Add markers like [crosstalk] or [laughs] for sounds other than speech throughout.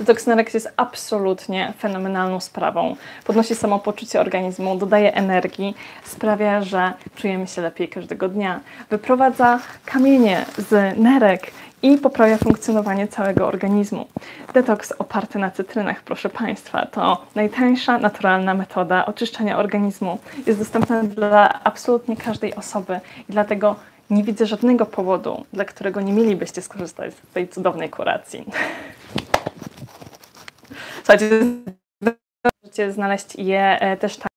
Detoks Nerek jest absolutnie fenomenalną sprawą. Podnosi samopoczucie organizmu, dodaje energii, sprawia, że czujemy się lepiej każdego dnia. Wyprowadza kamienie z nerek i poprawia funkcjonowanie całego organizmu. Detoks oparty na cytrynach, proszę Państwa, to najtańsza, naturalna metoda oczyszczania organizmu. Jest dostępna dla absolutnie każdej osoby i dlatego nie widzę żadnego powodu, dla którego nie mielibyście skorzystać z tej cudownej kuracji. [laughs] Słuchajcie, możecie znaleźć je e, też tak.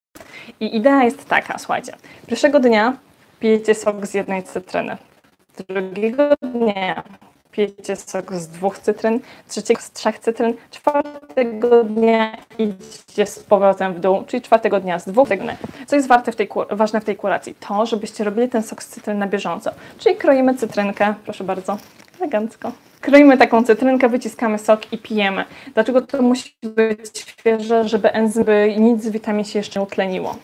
I idea jest taka, słuchajcie. Pierwszego dnia pijecie sok z jednej cytryny. Drugiego dnia pijecie sok z dwóch cytryn, trzeciego z trzech cytryn, czwartego dnia idziecie z powrotem w dół, czyli czwartego dnia z dwóch cytryn. Co jest warte w tej, ważne w tej kuracji? To, żebyście robili ten sok z cytryn na bieżąco. Czyli kroimy cytrynkę, proszę bardzo, elegancko. Kroimy taką cytrynkę, wyciskamy sok i pijemy. Dlaczego to musi być świeże, żeby enzymy nic z witamin się jeszcze nie utleniło?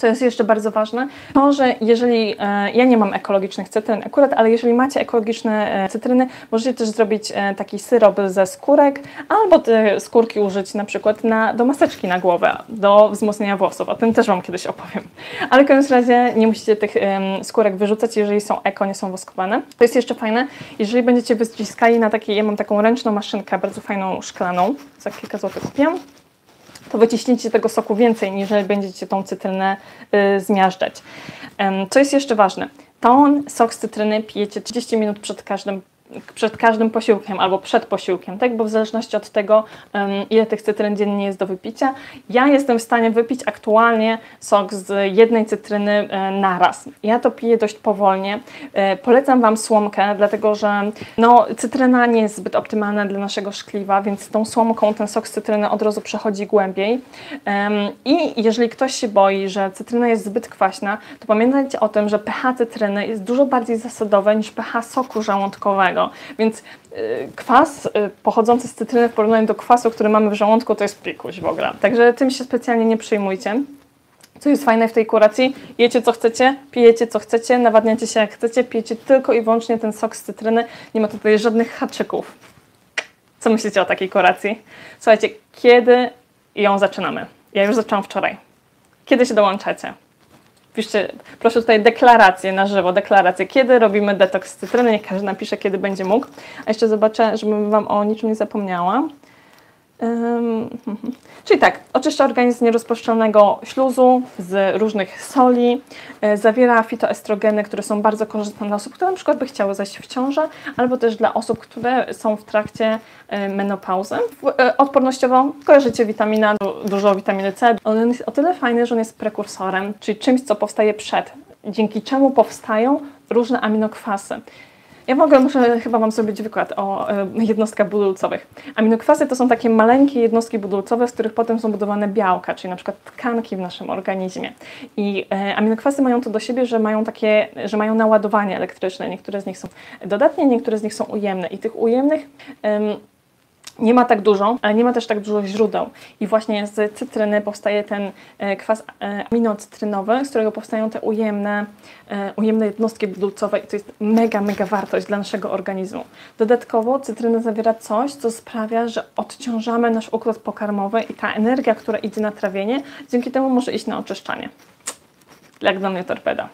Co jest jeszcze bardzo ważne, to, że jeżeli, e, ja nie mam ekologicznych cytryn akurat, ale jeżeli macie ekologiczne e, cytryny, możecie też zrobić e, taki syrop ze skórek, albo te skórki użyć na przykład na, do maseczki na głowę, do wzmocnienia włosów. O tym też Wam kiedyś opowiem. Ale w każdym razie nie musicie tych skórek wyrzucać, jeżeli są eko, nie są woskowane. To jest jeszcze fajne, jeżeli będziecie wyciskali na takiej, ja mam taką ręczną maszynkę, bardzo fajną, szklaną, za kilka złotych kupiłam to wyciśnijcie tego soku więcej, niż będziecie tą cytrynę y, zmiażdżać. Co jest jeszcze ważne? Tą sok z cytryny pijecie 30 minut przed każdym przed każdym posiłkiem albo przed posiłkiem, tak? Bo w zależności od tego, ile tych cytryn dziennie jest do wypicia, ja jestem w stanie wypić aktualnie sok z jednej cytryny e, naraz. Ja to piję dość powolnie. E, polecam Wam słomkę, dlatego że no, cytryna nie jest zbyt optymalna dla naszego szkliwa, więc tą słomką ten sok z cytryny od razu przechodzi głębiej. I jeżeli ktoś się boi, że cytryna jest zbyt kwaśna, to pamiętajcie o tym, że pH cytryny jest dużo bardziej zasadowe niż pH soku żołądkowego. Więc y, kwas y, pochodzący z cytryny w porównaniu do kwasu, który mamy w żołądku, to jest pikuś w ogóle. Także tym się specjalnie nie przejmujcie. Co jest fajne w tej kuracji? Jecie co chcecie, pijecie co chcecie, nawadniacie się jak chcecie, pijecie tylko i wyłącznie ten sok z cytryny. Nie ma tutaj żadnych haczyków. Co myślicie o takiej kuracji? Słuchajcie, kiedy ją zaczynamy? Ja już zaczęłam wczoraj. Kiedy się dołączacie? Piszcie, proszę tutaj deklarację na żywo, deklarację, kiedy robimy detoks cytryny, niech każdy napisze, kiedy będzie mógł. A jeszcze zobaczę, żebym Wam o niczym nie zapomniała. [laughs] Czyli tak, oczyszcza organizm z nierozpuszczalnego śluzu, z różnych soli, e, zawiera fitoestrogeny, które są bardzo korzystne dla osób, które na przykład by chciały zajść w ciążę, albo też dla osób, które są w trakcie e, menopauzy. E, odpornościowo kojarzycie witamina, dużo witaminy C. On jest o tyle fajny, że on jest prekursorem, czyli czymś, co powstaje przed, dzięki czemu powstają różne aminokwasy. Ja mogę, muszę chyba Wam zrobić wykład o e, jednostkach budulcowych. Aminokwasy to są takie maleńkie jednostki budulcowe, z których potem są budowane białka, czyli na przykład tkanki w naszym organizmie. I e, aminokwasy mają to do siebie, że mają takie, że mają naładowanie elektryczne. Niektóre z nich są dodatnie, niektóre z nich są ujemne. I tych ujemnych nie ma tak dużo, ale nie ma też tak dużo źródeł. I właśnie z cytryny powstaje ten e, kwas e, aminocytrynowy, z którego powstają te ujemne, e, ujemne jednostki budulcowe i to jest mega, mega wartość dla naszego organizmu. Dodatkowo cytryna zawiera coś, co sprawia, że odciążamy nasz układ pokarmowy i ta energia, która idzie na trawienie, dzięki temu może iść na oczyszczanie. Jak dla mnie torpeda.